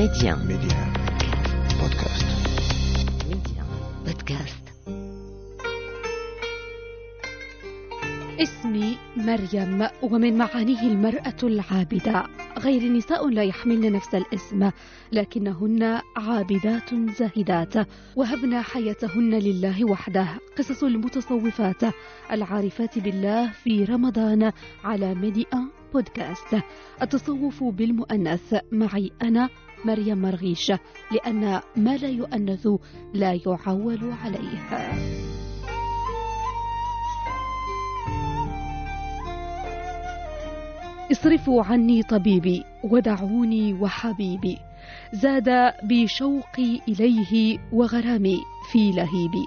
Média. Média. Podcast. Média. Podcast. اسمي مريم ومن معانيه المرأة العابدة غير نساء لا يحملن نفس الاسم لكنهن عابدات زاهدات وهبن حياتهن لله وحده قصص المتصوفات العارفات بالله في رمضان على ميديا بودكاست التصوف بالمؤنث معي أنا مريم مرغيش لأن ما لا يؤنث لا يعول عليه اصرفوا عني طبيبي ودعوني وحبيبي. زاد بشوقي إليه وغرامي في لهيبي.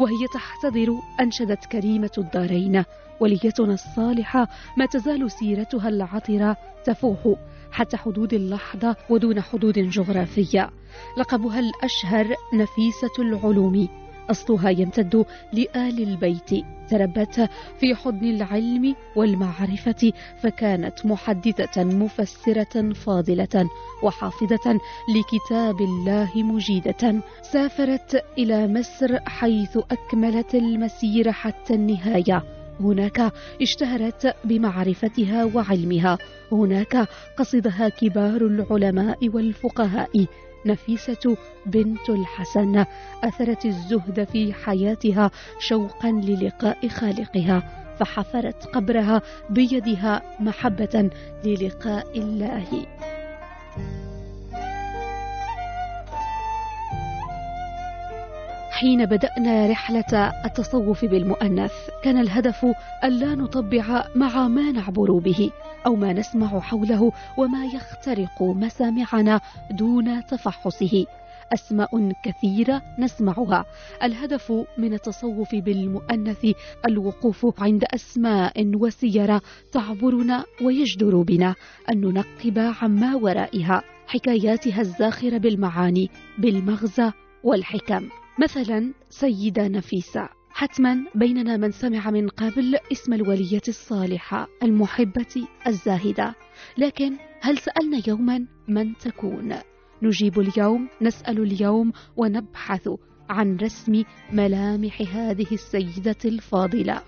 وهي تحتضر أنشدت كريمة الدارين وليتنا الصالحة ما تزال سيرتها العطرة تفوح. حتى حدود اللحظة ودون حدود جغرافية. لقبها الأشهر نفيسة العلوم. أصلها يمتد لآل البيت. تربت في حضن العلم والمعرفة فكانت محدثة مفسرة فاضلة وحافظة لكتاب الله مجيدة. سافرت إلى مصر حيث أكملت المسير حتى النهاية. هناك اشتهرت بمعرفتها وعلمها. هناك قصدها كبار العلماء والفقهاء. نفيسة بنت الحسن أثرت الزهد في حياتها شوقا للقاء خالقها فحفرت قبرها بيدها محبة للقاء الله. حين بدأنا رحلة التصوف بالمؤنث كان الهدف ألا نطبع مع ما نعبر به أو ما نسمع حوله وما يخترق مسامعنا دون تفحصه. أسماء كثيرة نسمعها. الهدف من التصوف بالمؤنث الوقوف عند أسماء وسيرة تعبرنا ويجدر بنا أن ننقب عما ورائها. حكاياتها الزاخرة بالمعاني بالمغزى والحكم. مثلا سيدة نفيسة حتما بيننا من سمع من قبل اسم الولية الصالحة المحبة الزاهدة لكن هل سألنا يوما من تكون؟ نجيب اليوم نسأل اليوم ونبحث عن رسم ملامح هذه السيدة الفاضلة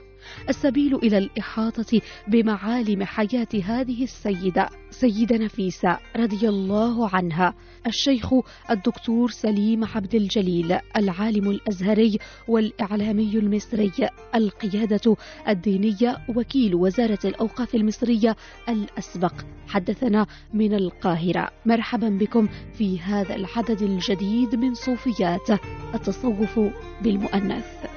السبيل إلى الإحاطة بمعالم حياة هذه السيدة سيدة نفيسة رضي الله عنها الشيخ الدكتور سليم عبد الجليل العالم الأزهري والإعلامي المصري القيادة الدينية وكيل وزارة الأوقاف المصرية الأسبق. حدثنا من القاهرة. مرحبا بكم في هذا العدد الجديد من صوفيات. التصوف بالمؤنث.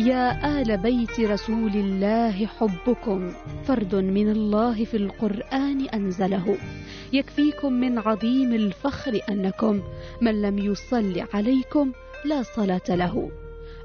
يا آل بيت رسول الله حبكم فرد من الله في القرآن أنزله. يكفيكم من عظيم الفخر أنكم من لم يصل عليكم لا صلاة له.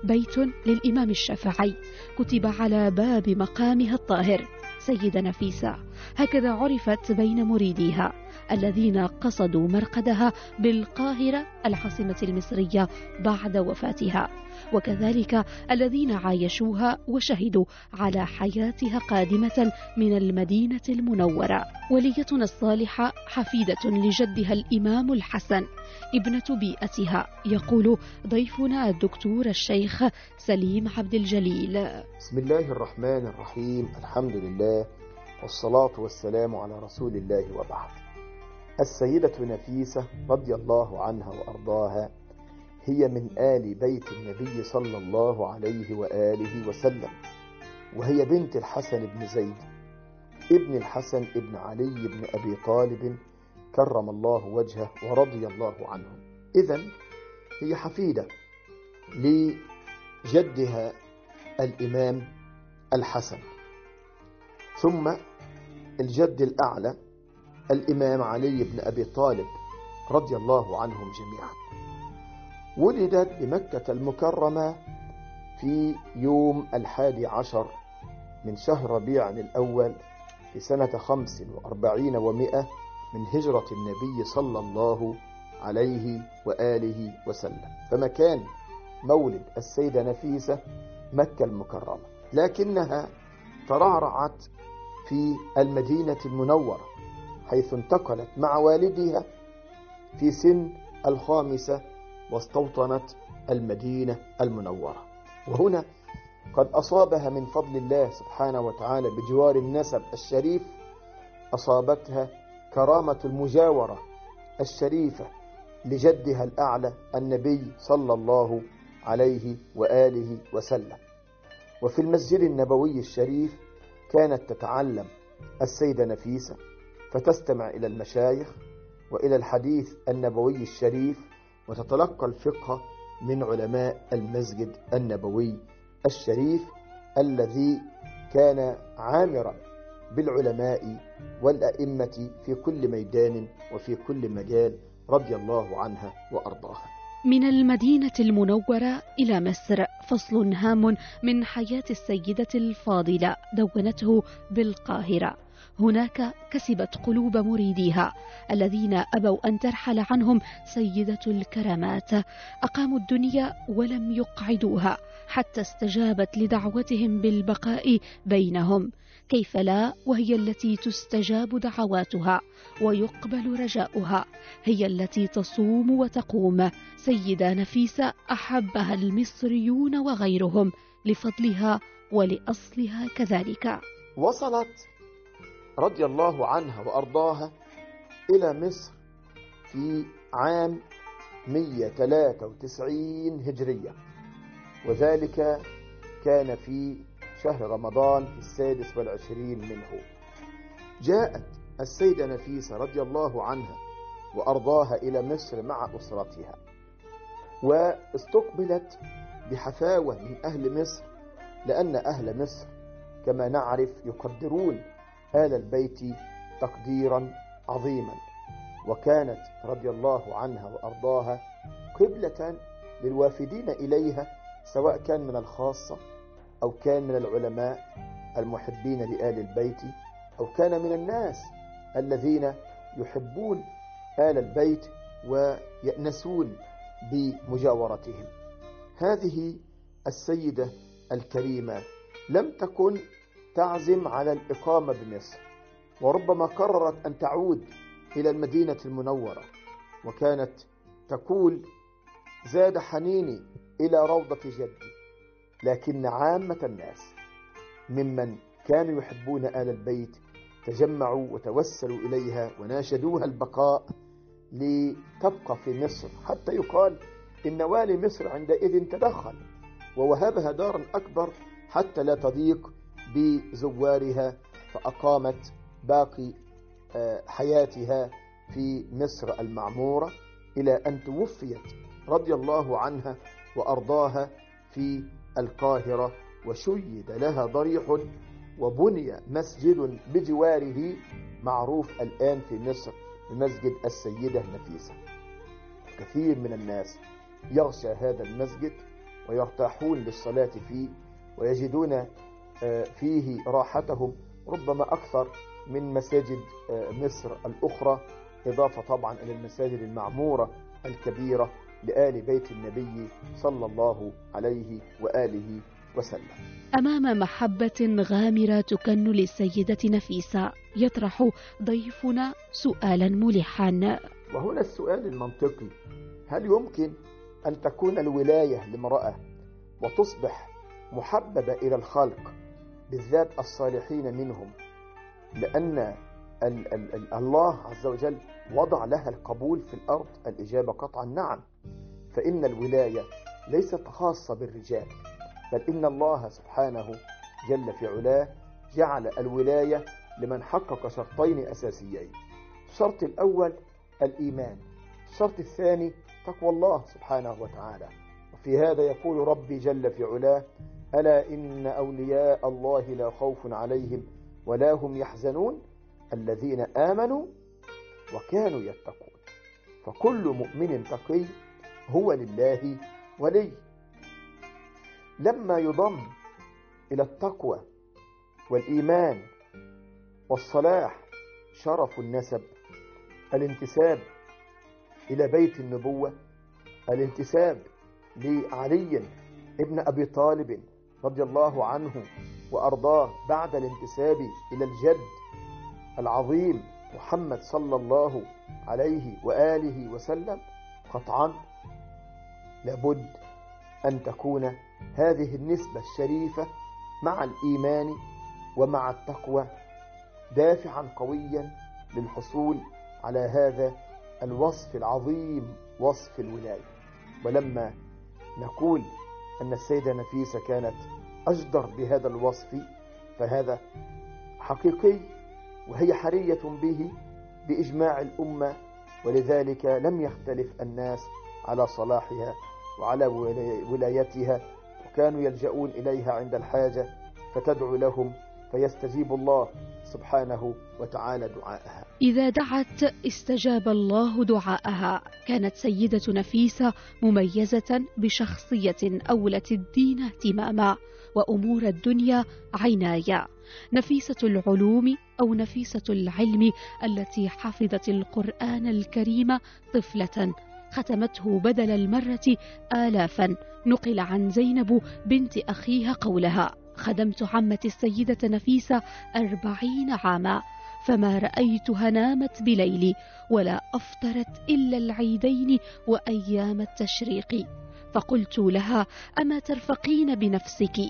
بيت للإمام الشافعي كتب على باب مقامها الطاهر سيدة نفيسة. هكذا عرفت بين مريديها. الذين قصدوا مرقدها بالقاهرة العاصمة المصرية بعد وفاتها. وكذلك الذين عايشوها وشهدوا على حياتها قادمة من المدينة المنورة. وليتنا الصالحة حفيدة لجدها الإمام الحسن ابنة بيئتها يقول ضيفنا الدكتور الشيخ سليم عبد الجليل. بسم الله الرحمن الرحيم الحمد لله والصلاة والسلام على رسول الله وبعد. السيدة نفيسة رضي الله عنها وأرضاها هي من آل بيت النبي صلى الله عليه وآله وسلم وهي بنت الحسن بن زيد ابن الحسن ابن علي بن أبي طالب كرم الله وجهه ورضي الله عنه. إذا هي حفيدة لجدها الإمام الحسن. ثم الجد الأعلى الإمام علي بن أبي طالب رضي الله عنهم جميعا. ولدت بمكة المكرمة في يوم الحادي عشر من شهر ربيع الأول في سنة خمس وأربعين ومائة من هجرة النبي صلى الله عليه وآله وسلم. فمكان مولد السيدة نفيسة مكة المكرمة. لكنها ترعرعت في المدينة المنورة. حيث انتقلت مع والدها في سن الخامسة واستوطنت المدينة المنورة. وهنا قد أصابها من فضل الله سبحانه وتعالى بجوار النسب الشريف أصابتها كرامة المجاورة الشريفة لجدها الأعلى النبي صلى الله عليه وآله وسلم. وفي المسجد النبوي الشريف كانت تتعلم السيدة نفيسة فتستمع إلى المشايخ وإلى الحديث النبوي الشريف وتتلقى الفقه من علماء المسجد النبوي الشريف الذي كان عامرا بالعلماء والأئمة في كل ميدان وفي كل مجال رضي الله عنها وأرضاها. من المدينة المنورة إلى مصر فصل هام من حياة السيدة الفاضلة دونته بالقاهرة. هناك كسبت قلوب مريديها الذين أبوا أن ترحل عنهم سيدة الكرامات. أقاموا الدنيا ولم يقعدوها حتى استجابت لدعوتهم بالبقاء بينهم. كيف لا؟ وهي التي تستجاب دعواتها ويقبل رجاؤها. هي التي تصوم وتقوم. سيدة نفيسة أحبها المصريون وغيرهم لفضلها ولأصلها كذلك. وصلت رضي الله عنها وأرضاها إلى مصر في عام 193 هجرية. وذلك كان في شهر رمضان في السادس والعشرين منه. جاءت السيدة نفيسة رضي الله عنها وأرضاها إلى مصر مع أسرتها واستقبلت بحفاوة من أهل مصر لأن أهل مصر كما نعرف يقدرون آل البيت تقديرا عظيما. وكانت رضي الله عنها وأرضاها قبلة للوافدين إليها سواء كان من الخاصة أو كان من العلماء المحبين لآل البيت أو كان من الناس الذين يحبون آل البيت ويأنسون بمجاورتهم. هذه السيدة الكريمة لم تكن تعزم على الإقامة بمصر وربما قررت أن تعود إلى المدينة المنورة وكانت تقول زاد حنيني إلى روضة جدي لكن عامة الناس ممن كانوا يحبون آل البيت تجمعوا وتوسلوا إليها وناشدوها البقاء لتبقى في مصر حتى يقال إن والي مصر عندئذ تدخل ووهبها دارا أكبر حتى لا تضيق بزوارها فأقامت باقي حياتها في مصر المعمورة إلى أن توفيت رضي الله عنها وأرضاها في القاهرة وشيد لها ضريح وبني مسجد بجواره معروف الآن في مصر بمسجد السيدة نفيسة. كثير من الناس يغشى هذا المسجد ويرتاحون للصلاة فيه ويجدون فيه راحتهم. ربما أكثر من مساجد مصر الأخرى. إضافة طبعا إلى المساجد المعمورة الكبيرة لآل بيت النبي صلى الله عليه وآله وسلم. أمام محبة غامرة تكن للسيدة نفيسة يطرح ضيفنا سؤالا ملحا. وهنا السؤال المنطقي. هل يمكن أن تكون الولاية لامرأة وتصبح محببة إلى الخلق بالذات الصالحين منهم لأن ال ال ال الله عز وجل وضع لها القبول في الأرض الإجابة قطعا نعم. فإن الولاية ليست خاصة بالرجال بل إن الله سبحانه جل في علاه جعل الولاية لمن حقق شرطين أساسيين. الشرط الأول الإيمان الشرط الثاني تقوى الله سبحانه وتعالى. وفي هذا يقول ربي جل في علاه ألا إن أولياء الله لا خوف عليهم ولا هم يحزنون الذين آمنوا وكانوا يتقون. فكل مؤمن تقي هو لله ولي. لما يضم إلى التقوى والإيمان والصلاح شرف النسب الانتساب إلى بيت النبوة الانتساب لعلي ابن أبي طالب رضي الله عنه وأرضاه بعد الانتساب إلى الجد العظيم محمد صلى الله عليه وآله وسلم. قطعا لابد أن تكون هذه النسبة الشريفة مع الإيمان ومع التقوى دافعا قويا للحصول على هذا الوصف العظيم وصف الولاية. ولما نقول أن السيدة نفيسة كانت أجدر بهذا الوصف فهذا حقيقي وهي حرية به بإجماع الأمة ولذلك لم يختلف الناس على صلاحها وعلى ولايتها وكانوا يلجؤون إليها عند الحاجة فتدعو لهم فيستجيب الله. سبحانه وتعالى دعاءها. إذا دعت استجاب الله دعاءها. كانت سيدة نفيسة مميزة بشخصية أولت الدين اهتماما وأمور الدنيا عناية. نفيسة العلوم أو نفيسة العلم التي حفظت القرآن الكريم طفلة. ختمته بدل المرة آلافا. نقل عن زينب بنت أخيها قولها. خدمت عمتي السيدة نفيسة أربعين عاما فما رأيتها نامت بليل ولا أفطرت إلا العيدين وأيام التشريق. فقلت لها أما ترفقين بنفسك؟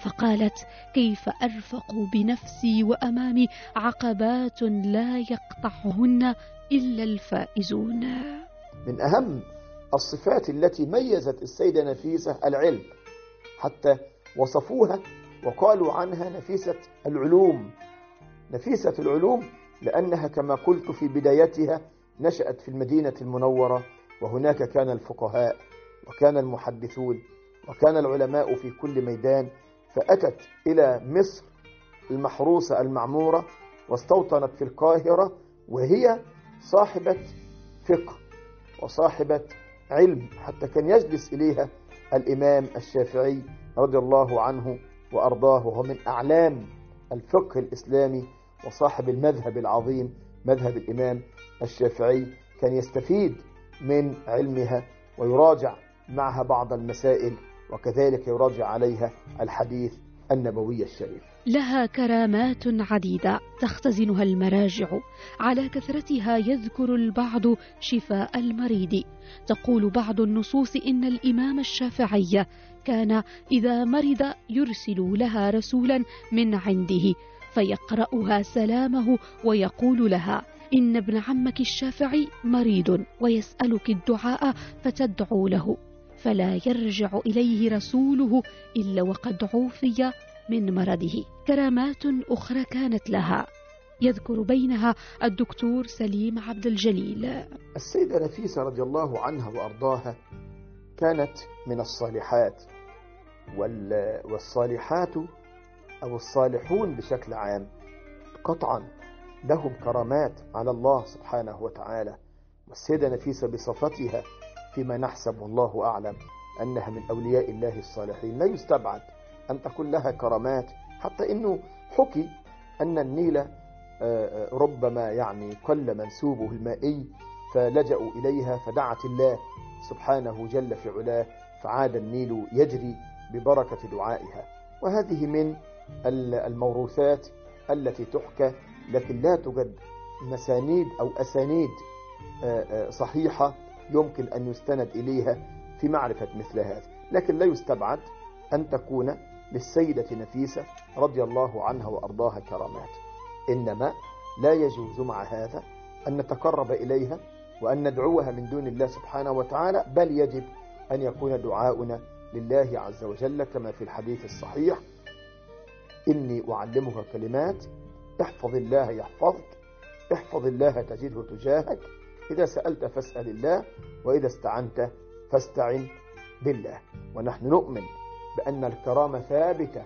فقالت كيف أرفق بنفسي وأمامي عقبات لا يقطعهن إلا الفائزون؟ من أهم الصفات التي ميزت السيدة نفيسة العلم حتى وصفوها وقالوا عنها نفيسة العلوم. نفيسة العلوم لأنها كما قلت في بدايتها نشأت في المدينة المنورة وهناك كان الفقهاء وكان المحدثون وكان العلماء في كل ميدان فأتت إلى مصر المحروسة المعمورة واستوطنت في القاهرة وهي صاحبة فقه وصاحبة علم حتى كان يجلس إليها الإمام الشافعي رضي الله عنه. وأرضاه وهو من أعلام الفقه الإسلامي وصاحب المذهب العظيم مذهب الإمام الشافعي كان يستفيد من علمها ويراجع معها بعض المسائل وكذلك يراجع عليها الحديث النبوي الشريف. لها كرامات عديدة تختزنها المراجع على كثرتها يذكر البعض شفاء المريض. تقول بعض النصوص إن الإمام الشافعي كان إذا مرض يرسل لها رسولا من عنده فيقرأها سلامه ويقول لها إن ابن عمك الشافعي مريض ويسألك الدعاء فتدعو له. فلا يرجع إليه رسوله إلا وقد عوفي من مرضه. كرامات أخرى كانت لها. يذكر بينها الدكتور سليم عبد الجليل. السيدة نفيسة رضي الله عنها وأرضاها كانت من الصالحات. والصالحات أو الصالحون بشكل عام. قطعا لهم كرامات على الله سبحانه وتعالى. والسيدة نفيسة بصفتها فيما نحسب والله أعلم أنها من أولياء الله الصالحين. لا يستبعد أن تكون لها كرامات. حتى أنه حكي أن النيل ربما يعني قل منسوبه المائي فلجأوا إليها فدعت الله سبحانه جل في علاه فعاد النيل يجري ببركة دعائها. وهذه من الموروثات التي تحكى لكن لا توجد مسانيد أو أسانيد صحيحة يمكن أن يستند إليها في معرفة مثل هذا. لكن لا يستبعد أن تكون للسيدة نفيسة رضي الله عنها وأرضاها كرامات. إنما لا يجوز مع هذا أن نتقرب إليها وأن ندعوها من دون الله سبحانه وتعالى بل يجب أن يكون دعاؤنا لله عز وجل كما في الحديث الصحيح. إني أعلمك كلمات احفظ الله يحفظك احفظ الله تجده تجاهك إذا سألت فاسأل الله وإذا استعنت فاستعن بالله. ونحن نؤمن بأن الكرامة ثابتة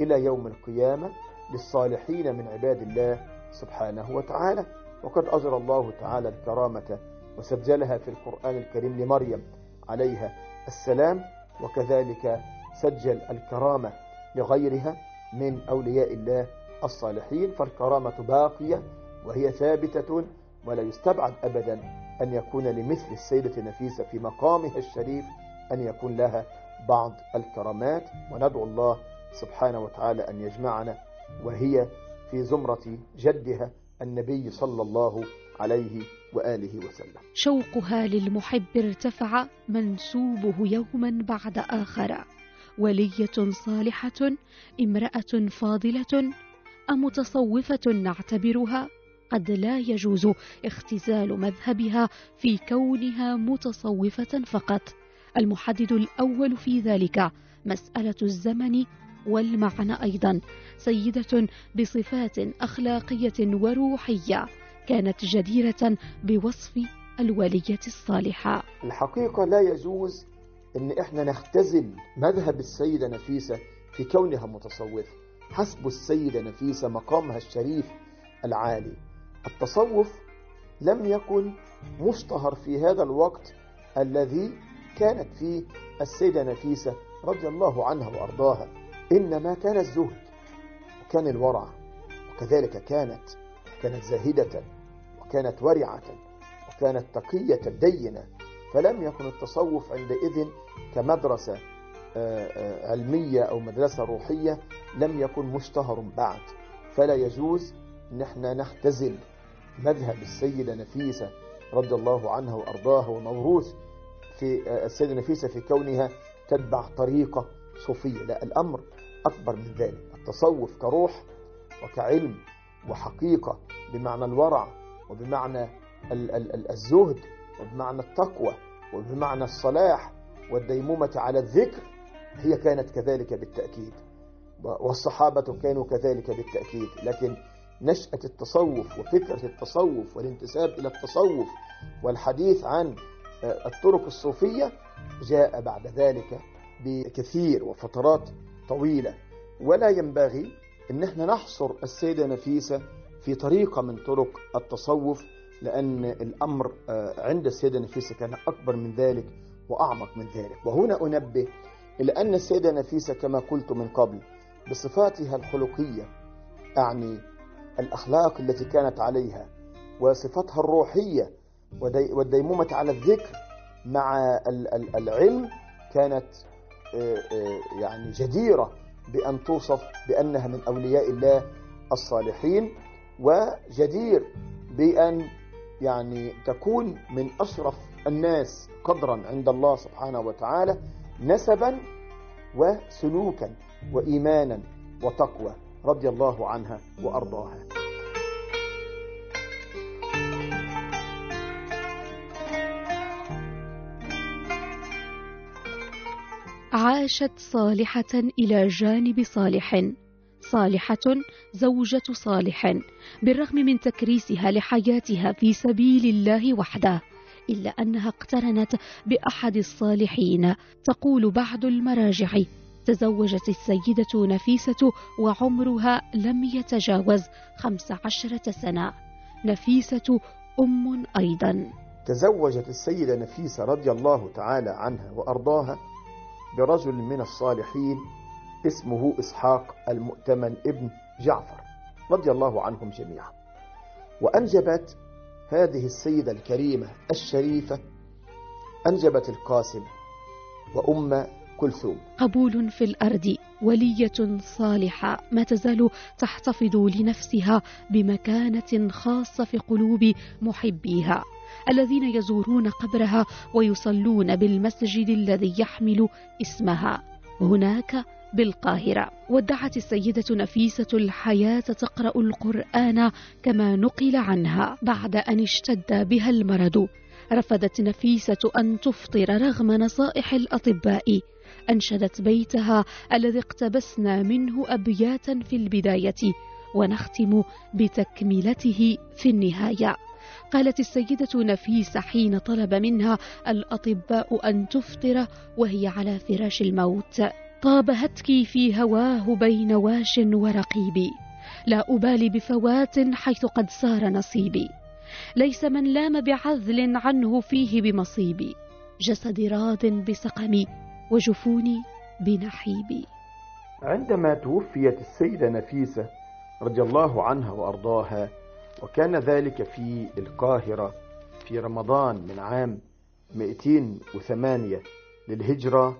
إلى يوم القيامة للصالحين من عباد الله سبحانه وتعالى. وقد أجرى الله تعالى الكرامة وسجلها في القرآن الكريم لمريم عليها السلام وكذلك سجل الكرامة لغيرها من أولياء الله الصالحين. فالكرامة باقية وهي ثابتة ولا يستبعد أبدا أن يكون لمثل السيدة نفيسة في مقامها الشريف أن يكون لها بعض الكرامات وندعو الله سبحانه وتعالى أن يجمعنا وهي في زمرة جدها النبي صلى الله عليه وآله وسلم. شوقها للمحب ارتفع منسوبه يوما بعد آخر. ولية صالحة امرأة فاضلة أمتصوفة نعتبرها. قد لا يجوز اختزال مذهبها في كونها متصوفة فقط. المحدد الأول في ذلك مسألة الزمن والمعنى أيضا. سيدة بصفات أخلاقية وروحية كانت جديرة بوصف الولية الصالحة. الحقيقة لا يجوز أن إحنا نختزل مذهب السيدة نفيسة في كونها متصوفة. حسب السيدة نفيسة مقامها الشريف العالي. التصوف لم يكن مشتهر في هذا الوقت الذي كانت فيه السيدة نفيسة رضي الله عنها وأرضاها إنما كان الزهد وكان الورع وكذلك كانت كانت زاهدة وكانت ورعة وكانت تقية دينة فلم يكن التصوف عندئذ كمدرسة علمية أو مدرسة روحية لم يكن مشتهر بعد. فلا يجوز نحن نختزل مذهب السيدة نفيسة رضي الله عنها وأرضاها وموروث في السيدة نفيسة في كونها تتبع طريقة صوفية. لا الأمر أكبر من ذلك. التصوف كروح وكعلم وحقيقة بمعنى الورع وبمعنى الزهد وبمعنى التقوى وبمعنى الصلاح والديمومة على الذكر هي كانت كذلك بالتأكيد. والصحابة كانوا كذلك بالتأكيد. لكن نشأة التصوف وفكرة التصوف والانتساب إلى التصوف والحديث عن الطرق الصوفية جاء بعد ذلك بكثير وفترات طويلة. ولا ينبغي إن إحنا نحصر السيدة نفيسة في طريقة من طرق التصوف لأن الأمر عند السيدة نفيسة كان أكبر من ذلك وأعمق من ذلك. وهنا أنبه إلى أن السيدة نفيسة كما قلت من قبل بصفاتها الخلقية أعني الأخلاق التي كانت عليها وصفاتها الروحية والديمومة على الذكر مع العلم كانت يعني جديرة بأن توصف بأنها من أولياء الله الصالحين وجدير بأن يعني تكون من أشرف الناس قدرا عند الله سبحانه وتعالى نسبا وسلوكا وإيمانا وتقوى رضي الله عنها وأرضاها. عاشت صالحة إلى جانب صالح. صالحة زوجة صالح بالرغم من تكريسها لحياتها في سبيل الله وحده إلا أنها اقترنت بأحد الصالحين. تقول بعض المراجع تزوجت السيدة نفيسة وعمرها لم يتجاوز خمس عشرة سنة. نفيسة أم أيضا. تزوجت السيدة نفيسة رضي الله تعالى عنها وأرضاها برجل من الصالحين اسمه إسحاق المؤتمن ابن جعفر رضي الله عنهم جميعا. وأنجبت هذه السيدة الكريمة الشريفة أنجبت القاسم وأم كلثوم. قبول في الأرض ولية صالحة ما تزال تحتفظ لنفسها بمكانة خاصة في قلوب محبيها. الذين يزورون قبرها ويصلون بالمسجد الذي يحمل اسمها. هناك بالقاهرة ودعت السيدة نفيسة الحياة تقرأ القرآن كما نقل عنها بعد أن اشتد بها المرض. رفضت نفيسة أن تفطر رغم نصائح الأطباء. أنشدت بيتها الذي اقتبسنا منه أبياتا في البداية. ونختم بتكملته في النهاية. قالت السيدة نفيسة حين طلب منها الأطباء أن تفطر وهي على فراش الموت. طاب هتكي في هواه بين واش ورقيبي لا أبالي بفوات حيث قد صار نصيبي. ليس من لام بعذل عنه فيه بمصيبي جسدي راض بسقمي وجفوني بنحيبي. عندما توفيت السيدة نفيسة رضي الله عنها وأرضاها وكان ذلك في القاهرة في رمضان من عام 208 للهجرة.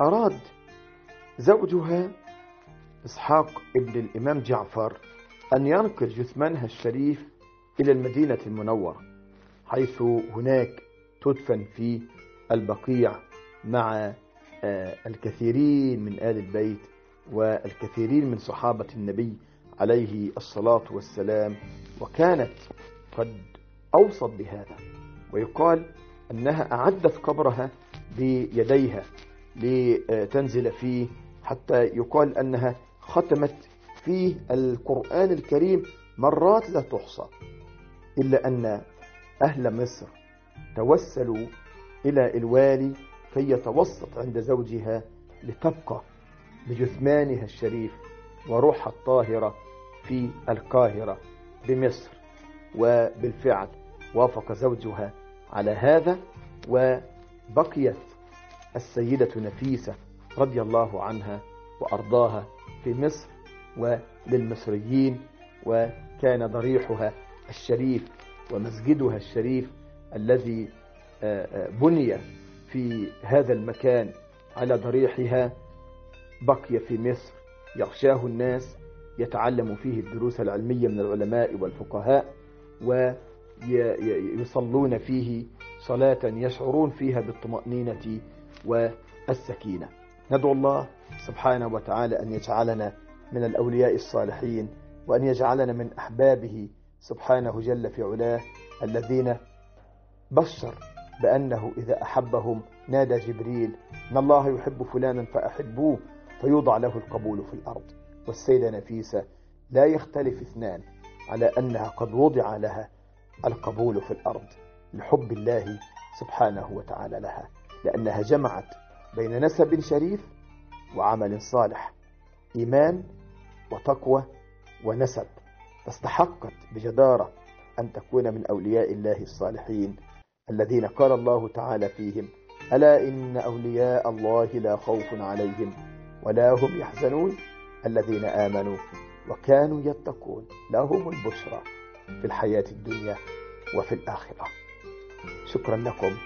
أراد زوجها إسحاق ابن الإمام جعفر أن ينقل جثمانها الشريف إلى المدينة المنورة حيث هناك تدفن في البقيع مع الكثيرين من آل البيت والكثيرين من صحابة النبي عليه الصلاة والسلام وكانت قد أوصت بهذا ويقال أنها أعدت قبرها بيديها لتنزل فيه حتى يقال أنها ختمت فيه القرآن الكريم مرات لا تحصى إلا أن أهل مصر توسلوا إلى الوالي كي يتوسط عند زوجها لتبقى بجثمانها الشريف وروحها الطاهرة في القاهرة بمصر وبالفعل وافق زوجها على هذا وبقيت السيدة نفيسة رضي الله عنها وأرضاها في مصر وللمصريين وكان ضريحها الشريف ومسجدها الشريف الذي بني في هذا المكان على ضريحها بقي في مصر يغشاه الناس يتعلم فيه الدروس العلمية من العلماء والفقهاء ويصلون فيه صلاة يشعرون فيها بالطمأنينة والسكينة. ندعو الله سبحانه وتعالى أن يجعلنا من الأولياء الصالحين وأن يجعلنا من أحبابه سبحانه جل في علاه الذين بشر بأنه إذا أحبهم نادى جبريل إن الله يحب فلانا فأحبوه فيوضع له القبول في الأرض. والسيدة نفيسة لا يختلف اثنان على أنها قد وضع لها القبول في الأرض لحب الله سبحانه وتعالى لها لأنها جمعت بين نسب شريف وعمل صالح إيمان وتقوى ونسب فاستحقت بجدارة أن تكون من أولياء الله الصالحين الذين قال الله تعالى فيهم ألا إن أولياء الله لا خوف عليهم ولا هم يحزنون؟ الذين آمنوا وكانوا يتقون. لهم البشرى في الحياة الدنيا وفي الآخرة. شكرا لكم.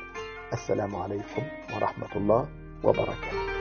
السلام عليكم ورحمة الله وبركاته.